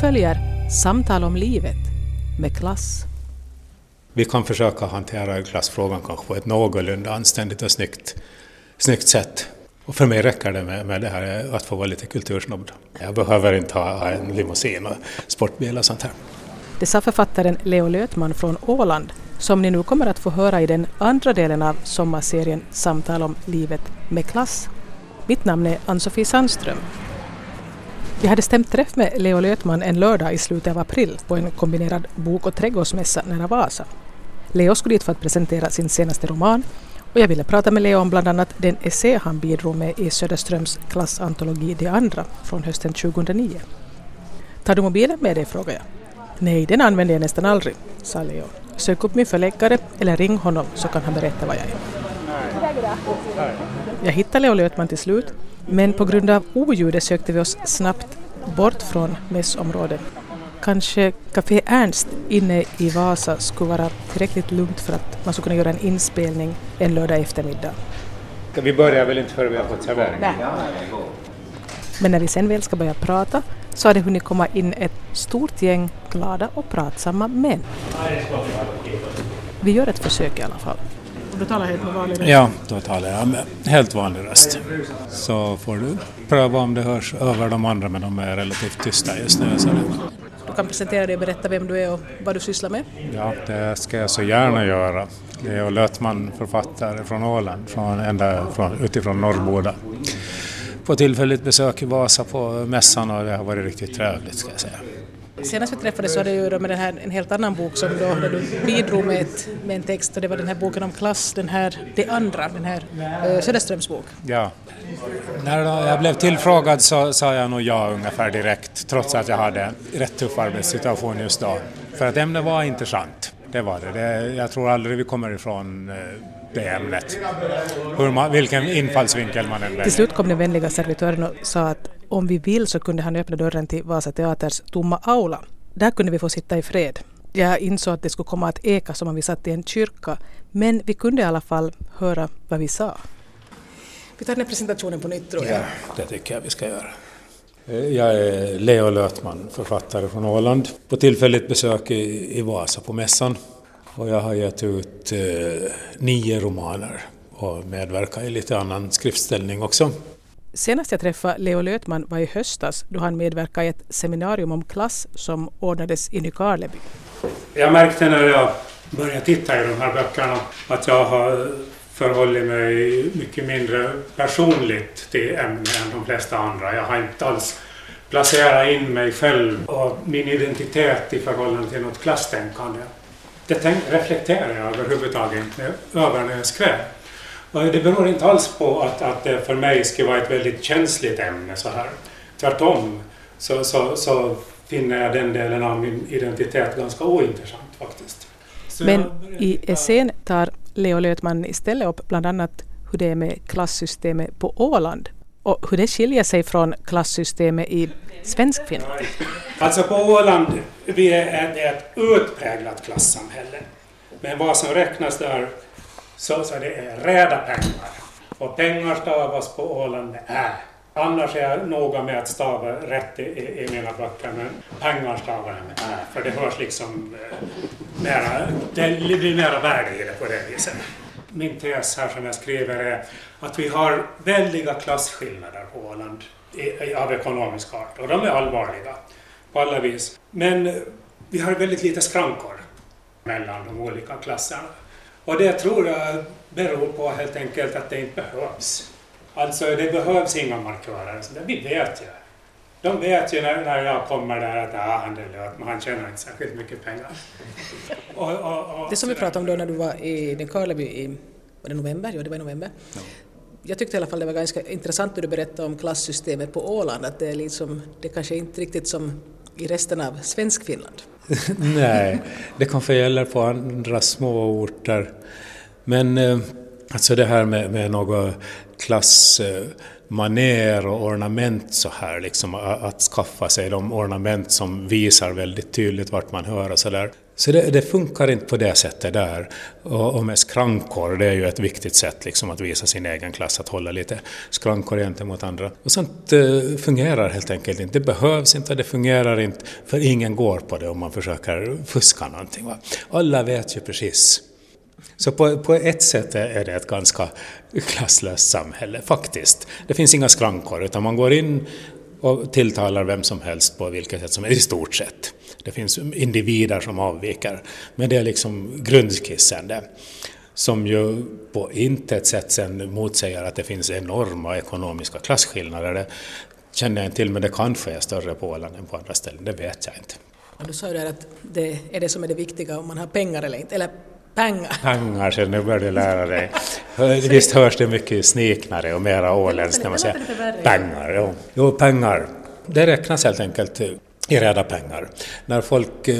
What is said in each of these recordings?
följer Samtal om livet med klass. Vi kan försöka hantera klassfrågan kanske på ett någorlunda anständigt och snyggt, snyggt sätt. Och för mig räcker det med, med det här att få vara lite kultursnobb. Jag behöver inte ha en limousin och sportbil och sånt här. Det sa författaren Leo Lötman från Åland som ni nu kommer att få höra i den andra delen av sommarserien Samtal om livet med klass. Mitt namn är Ann-Sofie Sandström. Vi hade stämt träff med Leo Lötman en lördag i slutet av april på en kombinerad bok och trädgårdsmässa nära Vasa. Leo skulle dit för att presentera sin senaste roman och jag ville prata med Leo om bland annat den essä han bidrog med i Söderströms klassantologi De andra från hösten 2009. Tar du mobilen med dig, frågade jag. Nej, den använder jag nästan aldrig, sa Leo. Sök upp min förläggare eller ring honom så kan han berätta vad jag är. Jag hittade Leo Lötman till slut, men på grund av oljudet sökte vi oss snabbt bort från mässområdet. Kanske Café Ernst inne i Vasa skulle vara tillräckligt lugnt för att man skulle kunna göra en inspelning en lördag eftermiddag. Vi börjar väl inte förrän vi har fått servering? Nej. Men när vi sen väl ska börja prata så har det hunnit komma in ett stort gäng glada och pratsamma män. Vi gör ett försök i alla fall. Du talar helt med vanlig röst? Ja, då talar jag med helt vanlig röst. Så får du pröva om det hörs över de andra, men de är relativt tysta just nu. Så du kan presentera dig och berätta vem du är och vad du sysslar med? Ja, det ska jag så gärna göra. Leo Lötman, författare från Åland, från, ända från, utifrån Norrboda. På tillfälligt besök i Vasa på mässan och det har varit riktigt trevligt ska jag säga. Senast vi träffades så hade jag med den här, en helt annan bok som då, där du bidrog med, ett, med en text och det var den här boken om klass, den här, det andra, den här uh, Söderströms bok. Ja. När jag blev tillfrågad så sa jag nog ja ungefär direkt trots att jag hade en rätt tuff arbetssituation just då. För att ämnet var intressant, det var det. det jag tror aldrig vi kommer ifrån uh, det ämnet. Hur man, vilken infallsvinkel man än väljer. Till slut kom den vänliga servitören och sa att om vi vill så kunde han öppna dörren till Vasa Teaters tomma aula. Där kunde vi få sitta i fred. Jag insåg att det skulle komma att eka som om vi satt i en kyrka, men vi kunde i alla fall höra vad vi sa. Vi tar den här presentationen på nytt tror jag. Ja, det tycker jag vi ska göra. Jag är Leo Lötman, författare från Åland, på tillfälligt besök i, i Vasa på mässan. Och jag har gett ut eh, nio romaner och medverkat i lite annan skriftställning också. Senast jag träffade Leo Lötman var i höstas då han medverkade i ett seminarium om klass som ordnades i Nykarleby. Jag märkte när jag började titta i de här böckerna att jag har förhållit mig mycket mindre personligt till ämnet än de flesta andra. Jag har inte alls placerat in mig själv och min identitet i förhållande till något klasstänkande. Det reflekterar jag överhuvudtaget inte över när jag skrev. Och det beror inte alls på att, att det för mig skulle vara ett väldigt känsligt ämne så här. Tvärtom så, så, så finner jag den delen av min identitet ganska ointressant faktiskt. Så Men i essän tar Leo Lötman istället upp bland annat hur det är med klassystemet på Åland och hur det skiljer sig från klassystemet i Svenskfinland. Alltså på Åland vi är det ett utpräglat klassamhälle. Men vad som räknas där så, så det är reda pengar. Och pengar stavas på Åland med ä. Annars är jag noga med att stava rätt i, i, i mina böcker, men pengar stavar jag med ä. För det hörs liksom eh, mera, det blir mera värde i det på det viset. Min tes här som jag skriver är att vi har väldiga klasskillnader på Åland av ekonomisk art och de är allvarliga på alla vis. Men vi har väldigt lite skrankor mellan de olika klasserna. Och det tror jag beror på helt enkelt att det inte behövs. Alltså det behövs inga markörer. Så det, vi vet ju. De vet ju när, när jag kommer där att ah, han är löt, men han tjänar inte särskilt mycket pengar. Och, och, och, det som vi pratade om då när du var i Nykarleby i var det november? Ja, det var i november. Ja. Jag tyckte i alla fall det var ganska intressant när du berättade om klassystemet på Åland, att det är liksom, det kanske inte riktigt som i resten av Svenskfinland. Nej, det kanske gäller på andra små orter. Men eh, alltså det här med, med några klass, eh, maner och ornament så här, liksom att skaffa sig de ornament som visar väldigt tydligt vart man hör och så där. Så det, det, funkar inte på det sättet där. Och, och, med skrankor, det är ju ett viktigt sätt liksom att visa sin egen klass, att hålla lite skrankor gentemot andra. Och sånt eh, fungerar helt enkelt inte. Det behövs inte, det fungerar inte, för ingen går på det om man försöker fuska någonting. Va? Alla vet ju precis. Så på, på ett sätt är det ett ganska klasslöst samhälle, faktiskt. Det finns inga skrankor, utan man går in och tilltalar vem som helst på vilket sätt som helst, i stort sett. Det finns individer som avviker, men det är liksom grundskissen det. Som ju på intet sätt sen motsäger att det finns enorma ekonomiska klasskillnader. Det känner jag inte till, men det kanske är större på Åland än på andra ställen, det vet jag inte. Och du sa ju där att det är det som är det viktiga, om man har pengar eller inte. Eller Pengar. Pengar, så nu börjar du lära dig. Visst hörs det mycket sniknare och mera åländskt när man säger pengar. Jo. jo, pengar. Det räknas helt enkelt i reda pengar. När folk eh,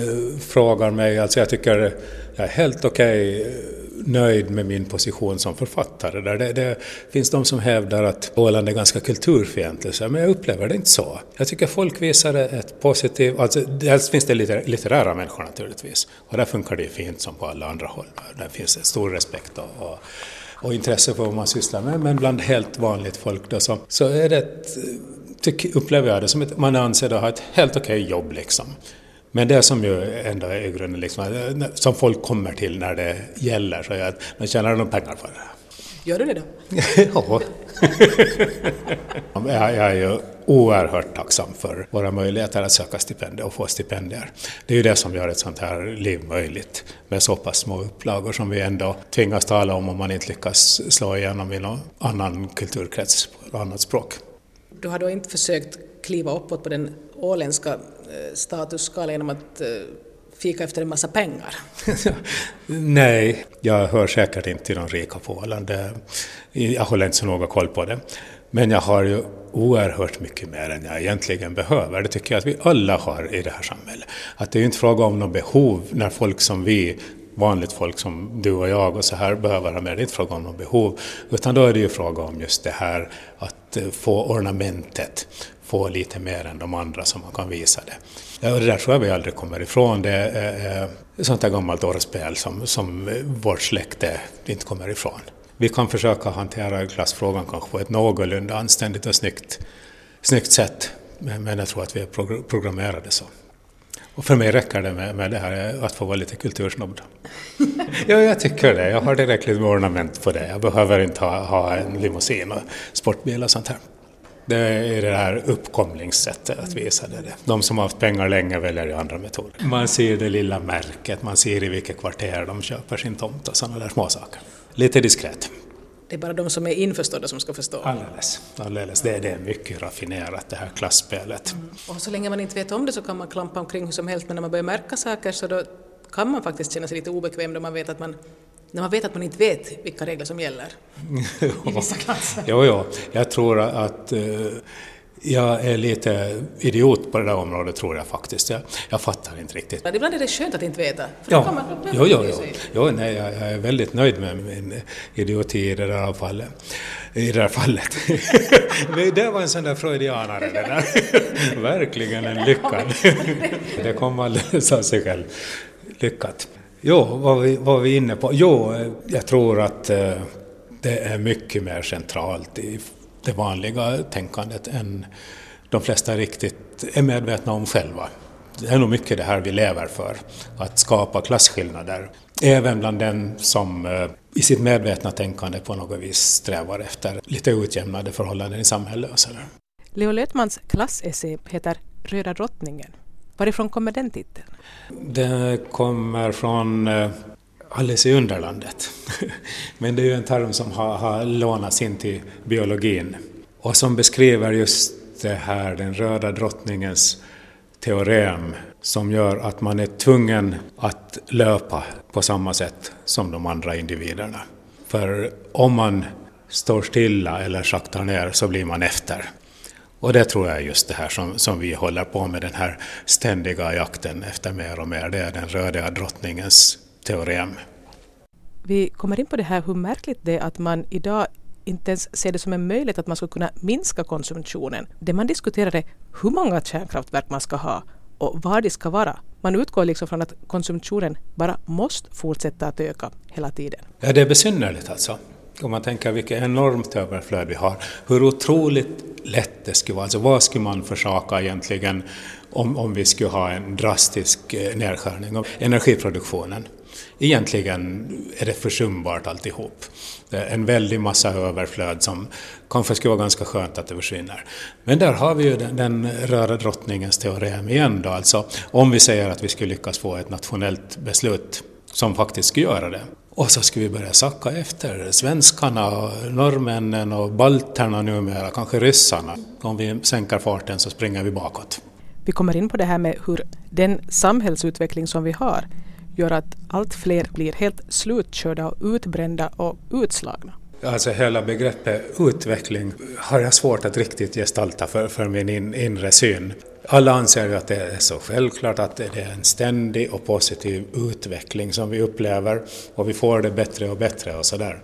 frågar mig, alltså jag tycker jag är helt okej okay, nöjd med min position som författare. Där det, det finns de som hävdar att Åland är ganska kulturfientligt, men jag upplever det inte så. Jag tycker folk visar ett positivt... Alltså, dels finns det litterära människor naturligtvis, och där funkar det fint som på alla andra håll. Där finns en stor respekt och, och och intresse för vad man sysslar med, men bland helt vanligt folk då så, så är det ett, tyck, upplever jag det som att man anser att ha ett helt okej okay jobb liksom. Men det som ju ändå är grunden, liksom, som folk kommer till när det gäller, så är att man tjänar några pengar på det. Gör du det då? ja. jag, jag är ju oerhört tacksam för våra möjligheter att söka stipendier och få stipendier. Det är ju det som gör ett sånt här liv möjligt med så pass små upplagor som vi ändå tvingas tala om om man inte lyckas slå igenom i någon annan kulturkrets på ett annat språk. Du har då inte försökt kliva uppåt på den åländska Eh, statusskala genom att eh, fika efter en massa pengar? Nej, jag hör säkert inte till de rika på Åland. Jag håller inte så noga koll på det. Men jag har ju oerhört mycket mer än jag egentligen behöver. Det tycker jag att vi alla har i det här samhället. Att det är inte fråga om något behov när folk som vi vanligt folk som du och jag och så här behöver ha mer. Det är inte fråga om något behov, utan då är det ju fråga om just det här att eh, få ornamentet, få lite mer än de andra som man kan visa det. Ja, och det där tror jag vi aldrig kommer ifrån. Det är eh, eh, sånt där gammalt orrspel som, som vårt släkte inte kommer ifrån. Vi kan försöka hantera klassfrågan kanske på ett någorlunda anständigt och snyggt, snyggt sätt, men jag tror att vi är programmerade så. Och för mig räcker det med, med det här eh, att få vara lite kultursnobb. ja, jag tycker det. Jag har tillräckligt med ornament på det. Jag behöver inte ha, ha en limousin och sportbil och sånt här. Det är det här uppkomlingssättet att visa det. De som har haft pengar länge väljer ju andra metoder. Man ser det lilla märket, man ser i vilket kvarter de köper sin tomt och sådana där små saker. Lite diskret. Det är bara de som är införstådda som ska förstå. Alldeles. Alldeles. Det, det är mycket raffinerat det här klassspelet. Mm. Och så länge man inte vet om det så kan man klampa omkring hur som helst men när man börjar märka saker så då kan man faktiskt känna sig lite obekväm då man vet att man när man vet att man inte vet vilka regler som gäller i vissa klasser. Jo, jo. Jag tror att uh, jag är lite idiot på det där området tror jag faktiskt. Jag, jag fattar inte riktigt. Men ibland är det skönt att inte veta. ja, jo, jo, jo. jo nej, jag, jag, är väldigt nöjd med min idioti i det där fallet. I det där fallet. det var en sån där freudianare det där. Verkligen en lyckad. det kom alldeles av sig själv. Lyckat. Jo, vad vi, vad vi är inne på? Jo, eh, jag tror att eh, det är mycket mer centralt i det vanliga tänkandet än de flesta riktigt är medvetna om själva. Det är nog mycket det här vi lever för, att skapa klasskillnader. Även bland den som eh, i sitt medvetna tänkande på något vis strävar efter lite utjämnade förhållanden i samhället och sådär. Leo Lötmans klassessä heter Röda drottningen. Varifrån kommer den titeln? Den kommer från eh, Alice i Underlandet. Men det är ju en term som har, har lånats in till biologin och som beskriver just det här, den röda drottningens teorem som gör att man är tvungen att löpa på samma sätt som de andra individerna. För om man står stilla eller saktar ner så blir man efter. Och det tror jag är just det här som, som vi håller på med, den här ständiga jakten efter mer och mer. Det är den röda drottningens teorem. Vi kommer in på det här hur märkligt det är att man idag inte ens se det som en möjlighet att man skulle kunna minska konsumtionen. Det man diskuterar är hur många kärnkraftverk man ska ha och var de ska vara. Man utgår liksom från att konsumtionen bara måste fortsätta att öka hela tiden. Ja, det är besynnerligt alltså. Om man tänker vilket enormt överflöd vi har, hur otroligt lätt det skulle vara. Alltså vad skulle man försaka egentligen om, om vi skulle ha en drastisk eh, nedskärning av energiproduktionen? Egentligen är det försumbart alltihop. Det är en väldig massa överflöd som kanske skulle vara ganska skönt att det försvinner. Men där har vi ju den, den röda drottningens teorem igen då, alltså om vi säger att vi skulle lyckas få ett nationellt beslut som faktiskt skulle göra det. Och så skulle vi börja sacka efter svenskarna, norrmännen och balterna numera, kanske ryssarna. Om vi sänker farten så springer vi bakåt. Vi kommer in på det här med hur den samhällsutveckling som vi har gör att allt fler blir helt slutkörda och utbrända och utslagna. Alltså hela begreppet utveckling har jag svårt att riktigt gestalta för, för min in, inre syn. Alla anser ju att det är så självklart att det är en ständig och positiv utveckling som vi upplever och vi får det bättre och bättre och sådär.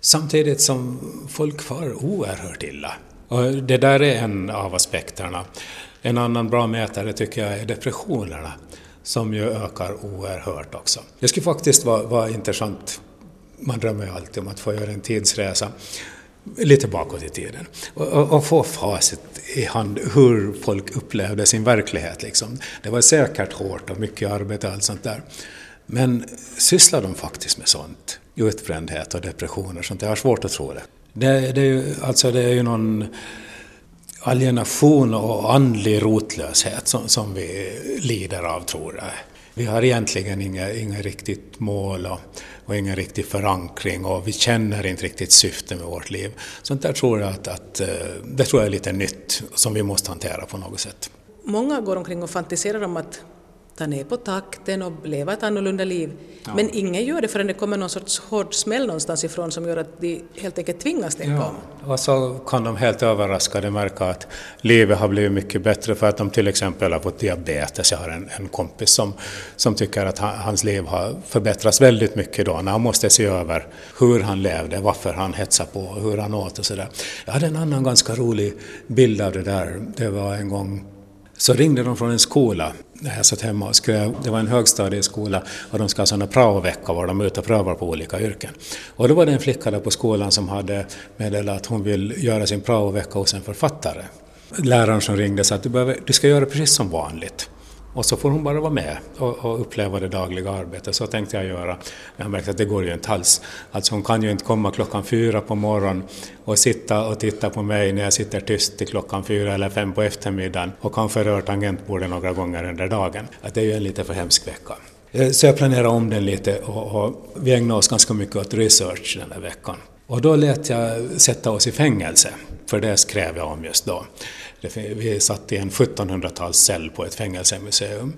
Samtidigt som folk far oerhört illa. Och det där är en av aspekterna. En annan bra mätare tycker jag är depressionerna som ju ökar oerhört också. Det skulle faktiskt vara, vara intressant, man drömmer ju alltid om att få göra en tidsresa lite bakåt i tiden och, och, och, få facit i hand hur folk upplevde sin verklighet. Liksom. Det var säkert hårt och mycket arbete och allt sånt där. Men sysslar de faktiskt med sånt? Utbrändhet och depressioner och sånt? Jag har svårt att tro det. Det, det, är, ju, alltså det är ju någon alienation och andlig rotlöshet som, som vi lider av, tror jag. Vi har egentligen inga, inga riktigt mål och, och ingen riktig förankring och vi känner inte riktigt syftet med vårt liv. Sånt där tror jag att, att eh, det tror jag är lite nytt som vi måste hantera på något sätt. Många går omkring och fantiserar om att ta ner på takten och leva ett annorlunda liv. Ja. Men ingen gör det förrän det kommer någon sorts hård smäll någonstans ifrån som gör att de helt enkelt tvingas tänka ja. om. Och så kan de helt överraskade märka att livet har blivit mycket bättre för att de till exempel har fått diabetes. Jag har en, en kompis som, som tycker att han, hans liv har förbättrats väldigt mycket då när han måste se över hur han levde, varför han hetsade på, hur han åt och sådär. Jag hade en annan ganska rolig bild av det där. Det var en gång så ringde de från en skola när jag satt hemma och skrev, det var en högstadieskola och de ska ha sådana praoveckor var de är ute och prövar på olika yrken. Och då var det en flicka där på skolan som hade meddelat att hon vill göra sin praovecka hos en författare. Läraren som ringde sa att du, behöver, du ska göra precis som vanligt. Och så får hon bara vara med och, och, uppleva det dagliga arbetet. Så tänkte jag göra. Jag märkte att det går ju inte alls. Alltså hon kan ju inte komma klockan fyra på morgonen och sitta och titta på mig när jag sitter tyst till klockan fyra eller fem på eftermiddagen och kanske rör tangentbordet några gånger under dagen. Att det är ju en lite för hemsk vecka. Eh, så jag planerade om den lite och, och vi ägnade oss ganska mycket åt research den här veckan. Och då lät jag sätta oss i fängelse, för det skrev jag om just då. Vi satt i en 1700-talscell på ett fängelsemuseum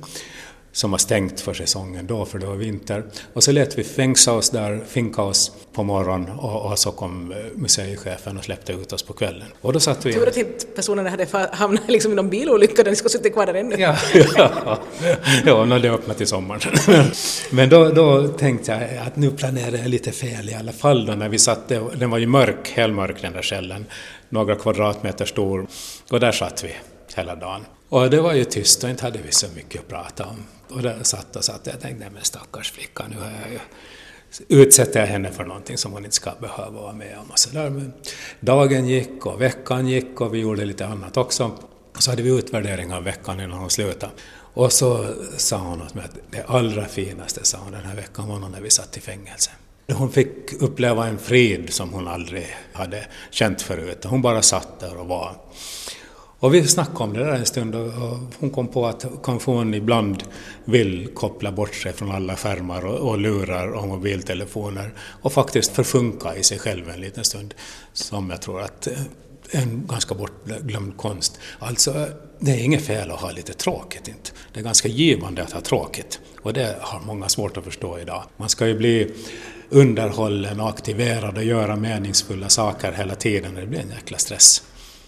som var stängt för säsongen då, för det var vinter. Och så lät vi fängsla oss där, finka oss på morgonen och, och, så kom eh, museichefen och släppte ut oss på kvällen. Och då satt vi... Tur att inte personerna hade hamnat liksom i någon bilolycka ni skulle sitta kvar där ännu. Ja, ja, ja när det öppnade till sommaren. Men då, då tänkte jag att nu planerade jag lite fel i alla fall då när vi satt, den var ju mörk, helmörk den där källen, några kvadratmeter stor, och där satt vi hela dagen. Och det var ju tyst och inte hade vi så mycket att prata om. Och där satt och satt och jag tänkte, men stackars flicka, nu har jag ju utsätter jag henne för någonting som hon inte ska behöva vara med om. Och så där. Men dagen gick och veckan gick och vi gjorde lite annat också. Och så hade vi utvärdering av veckan innan hon slutade. Och så sa hon åt mig att det allra finaste, sa hon, den här veckan var när vi satt i fängelse. Hon fick uppleva en frid som hon aldrig hade känt förut. Hon bara satt där och var. Och vi snackade om det där en stund och hon kom på att kanske hon ibland vill koppla bort sig från alla skärmar och, och lurar och mobiltelefoner och faktiskt förfunka i sig själv en liten stund. Som jag tror att eh, en ganska bortglömd konst. Alltså, det är inget fel att ha lite tråkigt. Inte. Det är ganska givande att ha tråkigt. Och det har många svårt att förstå idag. Man ska ju bli underhållen och aktiverad och göra meningsfulla saker hela tiden. Det blir en jäkla stress.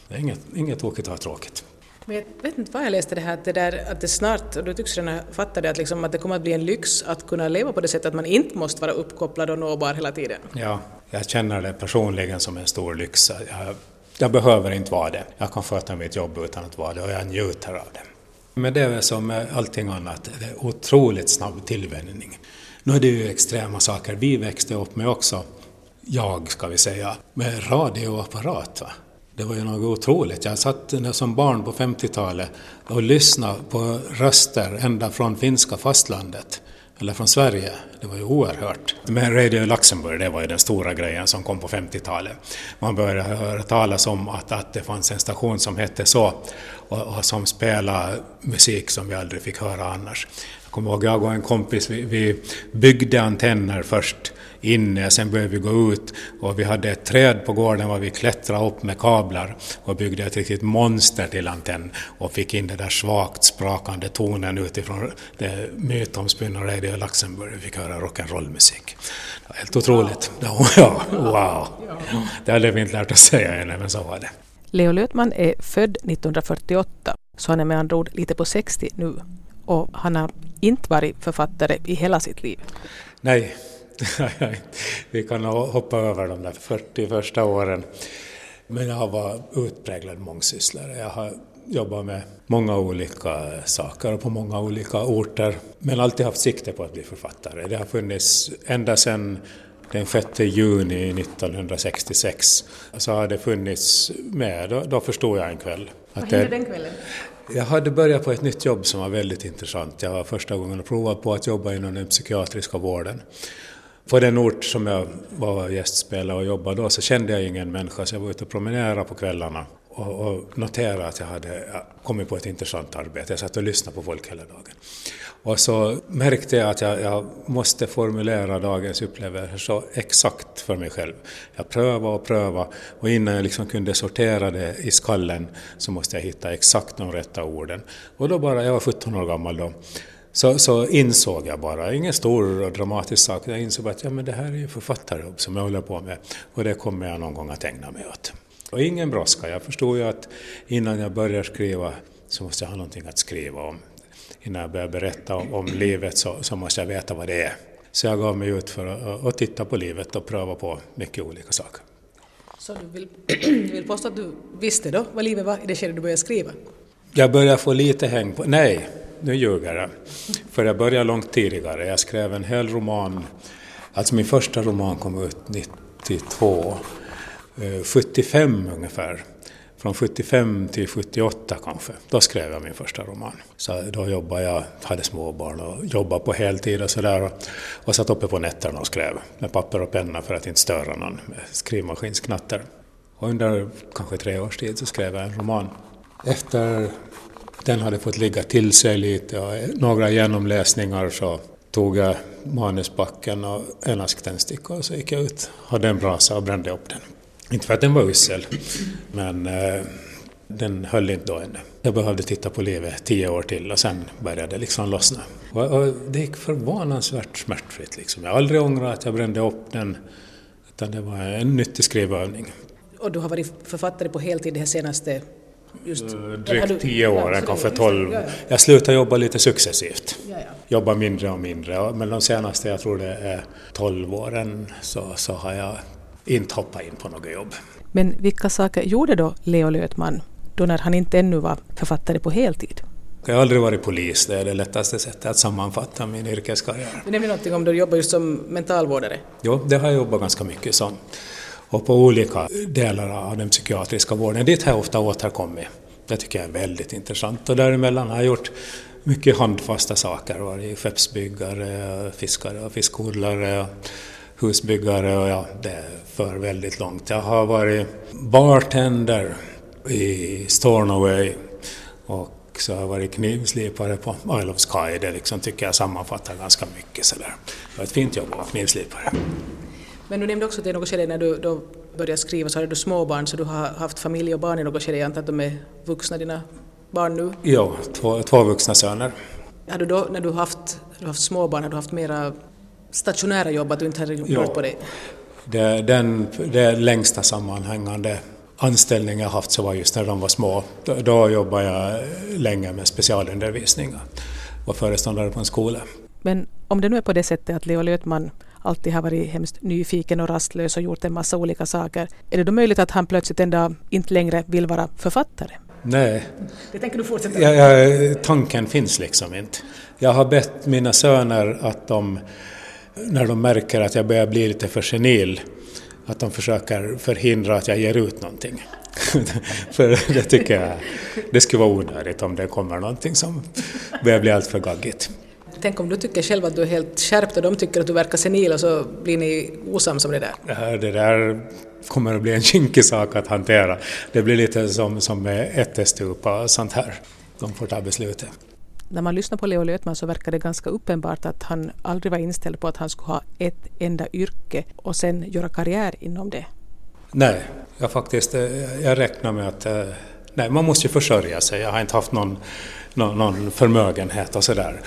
Det är inget, inget tråkigt att ha tråkigt. Men jag vet inte var jag läste det här att det, där, att det snart, och du tycks redan fatta det, att, liksom, att det kommer att bli en lyx att kunna leva på det sättet att man inte måste vara uppkopplad och nåbar hela tiden. Ja, jag känner det personligen som en stor lyx. Jag, jag behöver inte vara det. Jag kan sköta mitt jobb utan att vara det och jag njuter av det. Men det är som med allting annat, det är otroligt snabb tillvänjning. Nu är det ju extrema saker vi växte upp med också. Jag, ska vi säga, med radioapparat. Va? Det var ju något otroligt. Jag satt som barn på 50-talet och lyssnade på röster ända från finska fastlandet, eller från Sverige. Det var ju oerhört. Men Radio Luxemburg, det var ju den stora grejen som kom på 50-talet. Man började höra talas om att, att det fanns en station som hette så och, och som spelade musik som vi aldrig fick höra annars. Kommer ihåg, jag och en kompis, vi, vi byggde antenner först inne, sen började vi gå ut och vi hade ett träd på gården var vi klättrade upp med kablar och byggde ett riktigt monster till antenn och fick in den där svagt sprakande tonen utifrån det mytomspunna Radio Luxemburg. Vi fick höra rock'n'roll-musik. Helt otroligt. Ja, wow! Det hade vi inte lärt oss säga ännu, men så var det. Leo Lötman är född 1948, så han är med andra ord lite på 60 nu. Och han har inte varit författare i hela sitt liv. Nej, vi kan hoppa över de där 40 första åren. Men jag var utpräglad mångsysslare. Jag har jobbat med många olika saker och på många olika orter. Men alltid haft sikte på att bli författare. Det har funnits ända sedan den 6 juni 1966 så har det funnits med. Då, då förstod jag en kväll. Vad hände den kvällen? Jag hade börjat på ett nytt jobb som var väldigt intressant. Jag var första gången och provade på att jobba inom den psykiatriska vården. På den ort som jag var gästspelare och jobbade då så kände jag ingen människa så jag var ute och promenerade på kvällarna och, och noterade att jag hade kommit på ett intressant arbete. Jag satt och lyssnade på folk hela dagen. Och så märkte jag att jag, jag måste formulera dagens upplevelser så exakt för mig själv. Jag prövade och prövade och innan jag liksom kunde sortera det i skallen så måste jag hitta exakt de rätta orden. Och då bara, jag var 17 år gammal då, så, så, insåg jag bara, ingen stor och dramatisk sak, jag insåg bara att ja, men det här är ju författarjobb som jag håller på med och det kommer jag någon gång att ägna mig åt. Och ingen brådska, jag förstod ju att innan jag börjar skriva så måste jag ha någonting att skriva om. Innan jag börjar berätta om, om livet så, så, måste jag veta vad det är. Så jag gav mig ut för att, att titta på livet och pröva på mycket olika saker. Så du vill, vill påstå att du visste då vad livet var i det skede du började skriva? Jag började få lite häng på, nej, nu ljuger jag. För jag började långt tidigare. Jag skrev en hel roman, alltså min första roman kom ut 92, 75 eh, ungefär. Från 75 till 78 kanske, då skrev jag min första roman. Så då jobbade jag, hade småbarn och jobbade på heltid och sådär och, och satt uppe på nätterna och skrev med papper och penna för att inte störa någon med skrivmaskinsknatter. Och under kanske tre års tid så skrev jag en roman. Efter den hade fått ligga till sig lite och några genomläsningar så tog jag manusbacken och en ask tändstickor och så gick jag ut, hade en brasa och brände upp den. Inte för att den var usel, men eh, den höll inte då ännu. Jag behövde titta på livet tio år till och sen började det liksom lossna. Och, och det gick förvånansvärt smärtfritt. Liksom. Jag har aldrig ångrat att jag brände upp den, utan det var en nyttig skrivövning. Och du har varit författare på heltid det här senaste Just, eh, drygt tio år, ja, kanske tolv. Ja, ja. Jag slutade jobba lite successivt. Jobba mindre och mindre. Men de senaste, jag tror det är tolv åren, så, så har jag inte hoppat in på något jobb. Men vilka saker gjorde då Leo Lötman då när han inte ännu var författare på heltid? Jag har aldrig varit polis, det är det lättaste sättet att sammanfatta min yrkeskarriär. Du nämnde någonting om du jobbar just som mentalvårdare. Jo, det har jag jobbat ganska mycket som och på olika delar av den psykiatriska vården. Dit har jag ofta återkommit. Det tycker jag är väldigt intressant och däremellan har jag gjort mycket handfasta saker, varit skeppsbyggare, fiskare och fiskodlare, husbyggare och ja, det för väldigt långt. Jag har varit bartender i Stornoway och så har jag varit knivslipare på Isle of Skye. Det liksom tycker jag sammanfattar ganska mycket sådär. Det var ett fint jobb att vara knivslipare. Men du nämnde också att i något skede när du då började skriva så hade du småbarn så du har haft familj och barn i något skede. Jag antar att de är vuxna dina barn nu? Ja, två, två vuxna söner. Har du då när du har haft, du haft småbarn, har du haft mera stationära jobb, att du inte har rört på dig? Det, den, det längsta sammanhängande anställning jag haft så var just när de var små. Då, då jobbade jag länge med specialundervisning och var föreståndare på en skola. Men om det nu är på det sättet att Leo Lötman alltid har varit hemskt nyfiken och rastlös och gjort en massa olika saker, är det då möjligt att han plötsligt en dag inte längre vill vara författare? Nej. Det tänker du fortsätta Ja, ja, tanken finns liksom inte. Jag har bett mina söner att de, när de märker att jag börjar bli lite för senil, att de försöker förhindra att jag ger ut någonting. för det tycker jag, det skulle vara onödigt om det kommer någonting som börjar bli alltför gaggigt. Tänk om du tycker själv att du är helt skärpt och de tycker att du verkar senil och så blir ni osams om det där. Det, där kommer att bli en kinkig sak att hantera. Det blir lite som, som med ättestup och sånt här. De får ta beslutet. När man lyssnar på Leo Lötman så verkar det ganska uppenbart att han aldrig var inställd på att han skulle ha ett enda yrke och sen göra karriär inom det. Nej, jag faktiskt, eh, jag räknar med att eh, nej, man måste ju försörja sig. Jag har inte haft någon, någon, någon förmögenhet och sådär.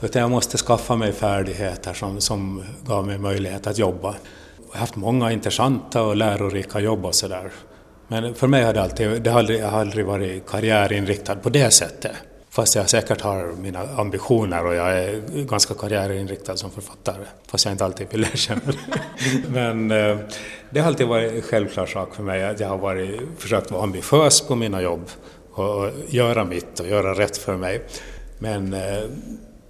Utan jag måste skaffa mig färdigheter som, som gav mig möjlighet att jobba. Jag har haft många intressanta och lärorika jobb och sådär. Men för mig har det alltid, det har aldrig, jag har aldrig varit karriärinriktad på det sättet. Fast jag säkert har mina ambitioner och jag är ganska karriärinriktad som författare. Fast jag inte alltid vill erkänna det. Men eh, det har alltid varit en självklar sak för mig att jag har varit, försökt vara ambitiös på mina jobb och göra mitt och göra rätt för mig. Men eh,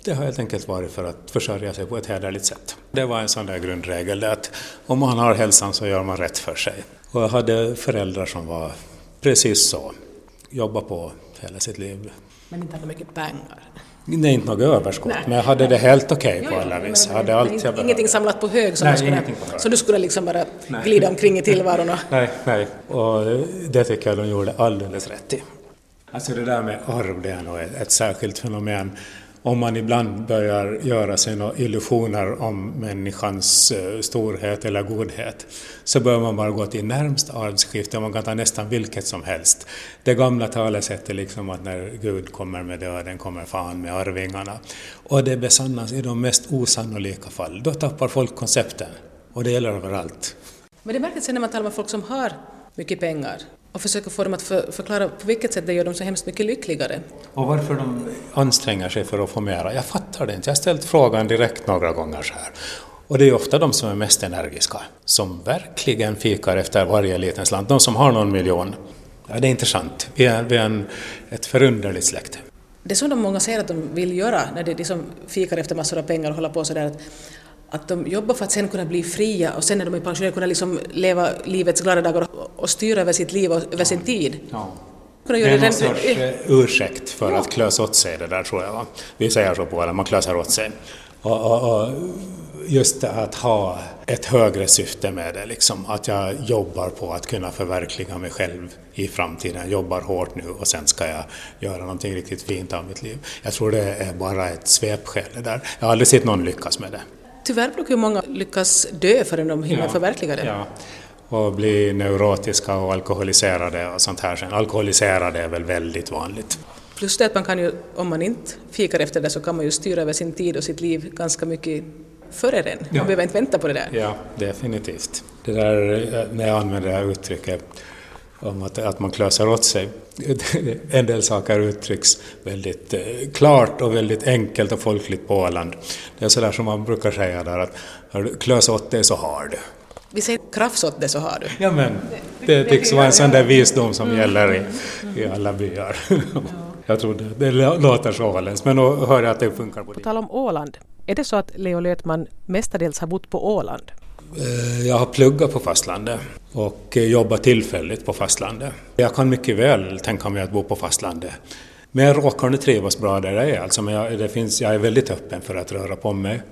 det har helt enkelt varit för att försörja sig på ett hederligt sätt. Det var en sån där grundregel, att om man har hälsan så gör man rätt för sig. Och jag hade föräldrar som var precis så, jobba på hela sitt liv. Men inte hade mycket pengar. Är inte något överskott, Nej. men jag hade det helt okej okay på alla vis. Jag hade allt jag ingenting samlat på hög som, nej, skulle, så du skulle liksom bara nej. glida omkring i tillvaron? Och... Nej, nej, och det tycker jag de gjorde alldeles rätt i. Alltså det där med arv, det är nog ett särskilt fenomen om man ibland börjar göra sig några illusioner om människans eh, storhet eller godhet så bör man bara gå till närmsta arvsskifte, man kan ta nästan vilket som helst. Det gamla talesättet liksom att när Gud kommer med döden kommer fan med arvingarna. Och det besannas i de mest osannolika fall. Då tappar folk koncepten. Och det gäller överallt. Men det märks sen när man talar med folk som har mycket pengar och försöker få dem att för, förklara på vilket sätt det gör dem så hemskt mycket lyckligare. Och varför de anstränger sig för att få mera, jag fattar det inte. Jag har ställt frågan direkt några gånger så här. Och det är ofta de som är mest energiska, som verkligen fikar efter varje liten slant. De som har någon miljon. Ja, det är intressant. Vi är, vi är en, ett förunderligt släkte. Det så de många säger att de vill göra när de liksom fikar efter massor av pengar och håller på sådär att de jobbar för att sen kunna bli fria och sen när de är pensionärer kunna liksom leva livets glada dagar och styra över sitt liv och över sin tid. Ja. Det är någon sorts eh, ursäkt för ja. att klösa åt sig det där tror jag. Va? Vi säger så på det, man klösar åt sig. Och, och, och just att ha ett högre syfte med det, liksom, att jag jobbar på att kunna förverkliga mig själv i framtiden. Jag jobbar hårt nu och sen ska jag göra någonting riktigt fint av mitt liv. Jag tror det är bara ett svepskäl där. Jag har aldrig sett någon lyckas med det. Tyvärr brukar ju många lyckas dö förrän de hinner ja, förverkliga det. Ja. Och bli neurotiska och alkoholiserade och sånt här sen. Alkoholiserade är väl väldigt vanligt. Plus det att man kan ju, om man inte fikar efter det, så kan man ju styra över sin tid och sitt liv ganska mycket före den. Man behöver inte vänta på det där. Ja, definitivt. Det där, när jag använder det här uttrycket om att, att man klösar åt sig. En del saker uttrycks väldigt eh, klart och väldigt enkelt och folkligt på Åland. Det är sådär som man brukar säga där att klösa åt dig så har du. Vi säger krafs åt dig så har du. Ja men, det tycks vara en sån där visdom som mm. gäller i, i alla byar. Jag tror det, det låter så åländskt, men då hör jag att det funkar på det. På tal om Åland, är det så att Leo Lötman mestadels har bott på Åland? Eh, jag har pluggat på fastlandet och eh, jobbat tillfälligt på fastlandet. Jag kan mycket väl tänka mig att bo på fastlandet. Men jag råkar nu trivas bra där jag är. Alltså, men jag, det finns, jag är väldigt öppen för att röra på mig.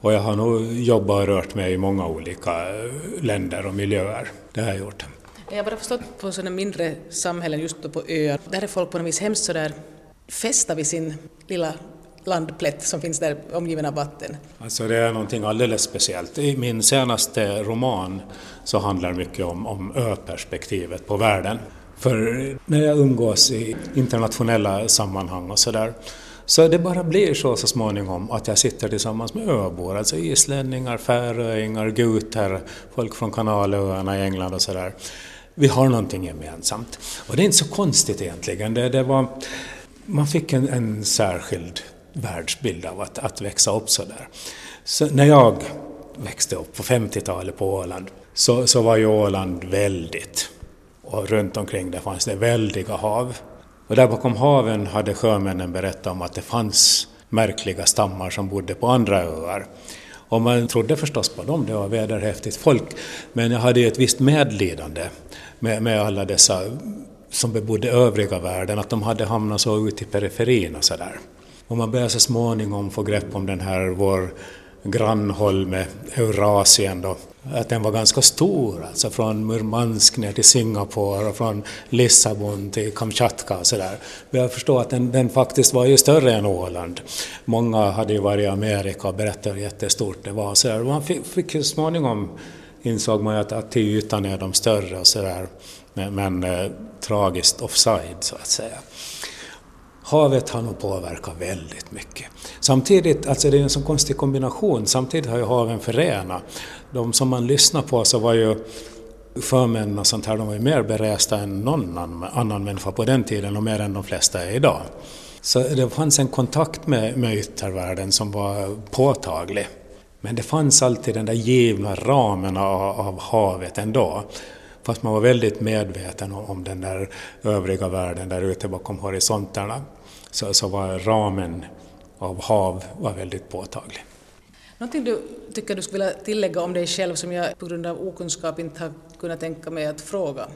Och jag har nog jobbat och rört mig i många olika eh, länder och miljöer. Det har jag gjort. Jag har bara förstått på sådana mindre samhällen, just på öar, där är folk på något vis hemskt sådär fästa vid sin lilla landplätt som finns där omgiven av vatten. Alltså det är någonting alldeles speciellt. I min senaste roman så handlar det mycket om, om öperspektivet på världen. För när jag umgås i internationella sammanhang och sådär så det bara blir så så småningom att jag sitter tillsammans med öbor, alltså islänningar, färöingar, guter, folk från Kanalöarna i England och sådär. vi har någonting gemensamt. Och det är inte så konstigt egentligen. Det, det var, man fick en, en särskild världsbild av att, att växa upp så där. Så när jag växte upp på 50-talet på Åland så, så var ju Åland väldigt och runt omkring det fanns det väldiga hav. Och där bakom haven hade sjömännen berättat om att det fanns märkliga stammar som bodde på andra öar. Och man trodde förstås på dem, det var vederhäftigt folk. Men jag hade ju ett visst medlidande med, med alla dessa som bebodde övriga världen, att de hade hamnat så ute i periferin och sådär. Och man börjar så småningom få grepp om den här vår grannholme, Eurasien då, att den var ganska stor, alltså från Murmansk ner till Singapore och från Lissabon till Kamchatka och sådär. Jag förstår att den, den, faktiskt var ju större än Åland. Många hade ju varit i Amerika och berättat hur jättestort det var. Så där. Man fick, fick ju småningom insåg man ju att, att till ytan är de större och sådär. Men, men eh, tragiskt offside så att säga. Havet har nog påverkat väldigt mycket. Samtidigt, alltså det är en sån konstig kombination, samtidigt har ju haven förenat. De som man lyssnar på så var ju förmän och sånt här, de var ju mer beresta än någon annan människa på den tiden och mer än de flesta är idag. Så det fanns en kontakt med, med yttervärlden som var påtaglig. Men det fanns alltid den där givna ramen av, av havet ändå. Fast man var väldigt medveten om den där övriga världen där ute bakom horisonterna så, så var ramen av hav var väldigt påtaglig. Någonting du tycker du skulle vilja tillägga om dig själv som jag på grund av okunskap inte har kunnat tänka mig att fråga?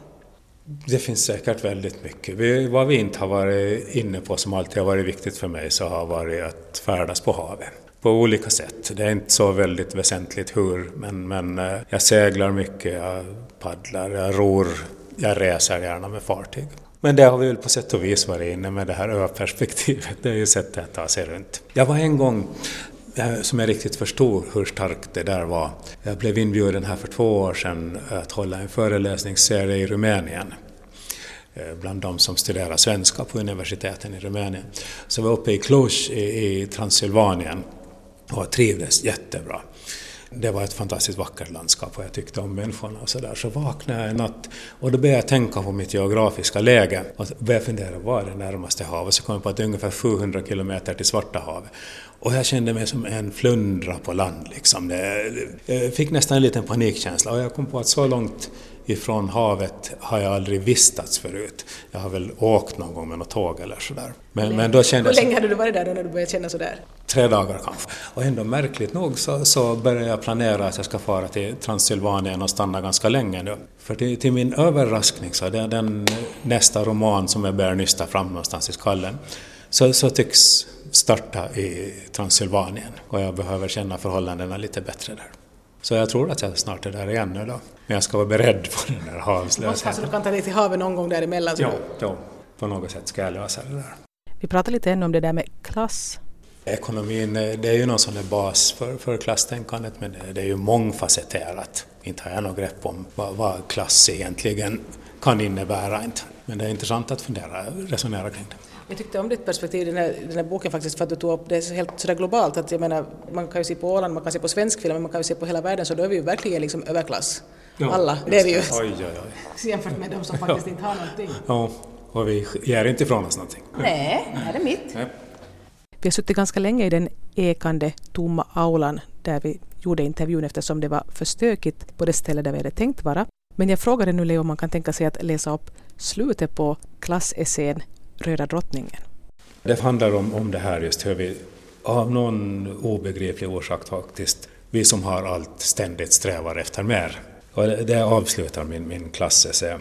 Det finns säkert väldigt mycket. vad vi inte har varit inne på som alltid har varit viktigt för mig så har varit att färdas på havet på olika sätt. Det är inte så väldigt väsentligt hur, men, men eh, jag seglar mycket, jag paddlar, jag ror, jag reser gärna med fartyg. Men det har vi väl på sätt och vis varit inne med det här öperspektivet, det är ju sättet att ta sig runt. Jag var en gång som jag riktigt förstod hur starkt det där var. Jag blev inbjuden här för två år sedan att hålla en föreläsningsserie i Rumänien eh, bland de som studerar svenska på universiteten i Rumänien. Så jag var uppe i Cluj i, i Transylvanien och trivdes jättebra. Det var ett fantastiskt vackert landskap och jag tyckte om människorna och sådär. Så vaknade jag en natt och då började jag tänka på mitt geografiska läge och började fundera, var är det närmaste havet? Så kom jag på att det är ungefär 700 kilometer till Svarta havet. Och jag kände mig som en flundra på land liksom. Jag fick nästan en liten panikkänsla och jag kom på att så långt ifrån havet har jag aldrig vistats förut. Jag har väl åkt någon gång med något tåg eller sådär. Men, men då kände Hur länge hade du varit där då när du började känna sådär? Tre dagar kanske. Och ändå märkligt nog så, så började jag planera att jag ska fara till Transylvanien och stanna ganska länge nu. För till, till min överraskning så är det den nästa roman som jag börjar nysta fram någonstans i skallen så, så tycks starta i Transylvanien och jag behöver känna förhållandena lite bättre där. Så jag tror att jag snart är där igen nu då. Men jag ska vara beredd på den där havslösheten. Så du kan ta dig till havet någon gång däremellan? Ja, ja, på något sätt ska jag lösa det där. Vi pratar lite ännu om det där med klass. Ekonomin det är ju någon sån bas för, för klasstänkandet men det, det är ju mångfacetterat. Inte har jag något grepp om vad, vad klass egentligen kan innebära. Inte. Men det är intressant att fundera, resonera kring det. Jag tyckte om ditt perspektiv i den här, den här boken faktiskt för att du tog upp det helt sådär globalt att jag menar man kan ju se på Åland, man kan se på svensk film, man kan ju se på hela världen så då är vi ju verkligen liksom överklass. Ja, Alla, det är vi ju. Oj, oj, oj. Jämfört med de som faktiskt inte har någonting. Ja, och vi ger inte ifrån oss någonting. Nej, det här är mitt. Nej. Vi har suttit ganska länge i den ekande tomma aulan där vi gjorde intervjun eftersom det var för stökigt på det ställe där vi hade tänkt vara. Men jag frågade nu Leo om man kan tänka sig att läsa upp slutet på klassessän Röda drottningen. Det handlar om, om det här just hur vi av någon obegriplig orsak faktiskt, vi som har allt ständigt strävar efter mer. Och det, det avslutar min, min klassessä.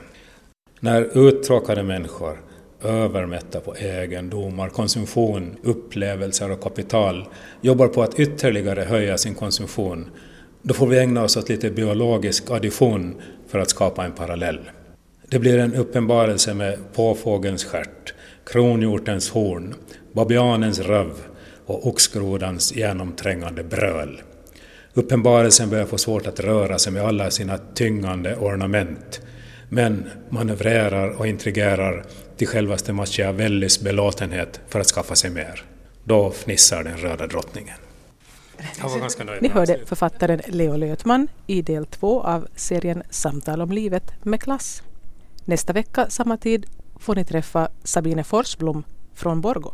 När uttråkade människor, övermätta på egendomar, konsumtion, upplevelser och kapital, jobbar på att ytterligare höja sin konsumtion, då får vi ägna oss åt lite biologisk addition för att skapa en parallell. Det blir en uppenbarelse med påfågelns stjärt, kronhjortens horn, babianens röv och oxgrodans genomträngande bröl. Uppenbarelsen börjar få svårt att röra sig med alla sina tyngande ornament, men manövrerar och intrigerar till självaste Machiavellis belåtenhet för att skaffa sig mer. Då fnissar den röda drottningen. Jag var ganska nöjd Ni hörde författaren Leo Lötman i del två av serien Samtal om livet med klass. Nästa vecka samma tid får ni träffa Sabine Forsblom från Borgå.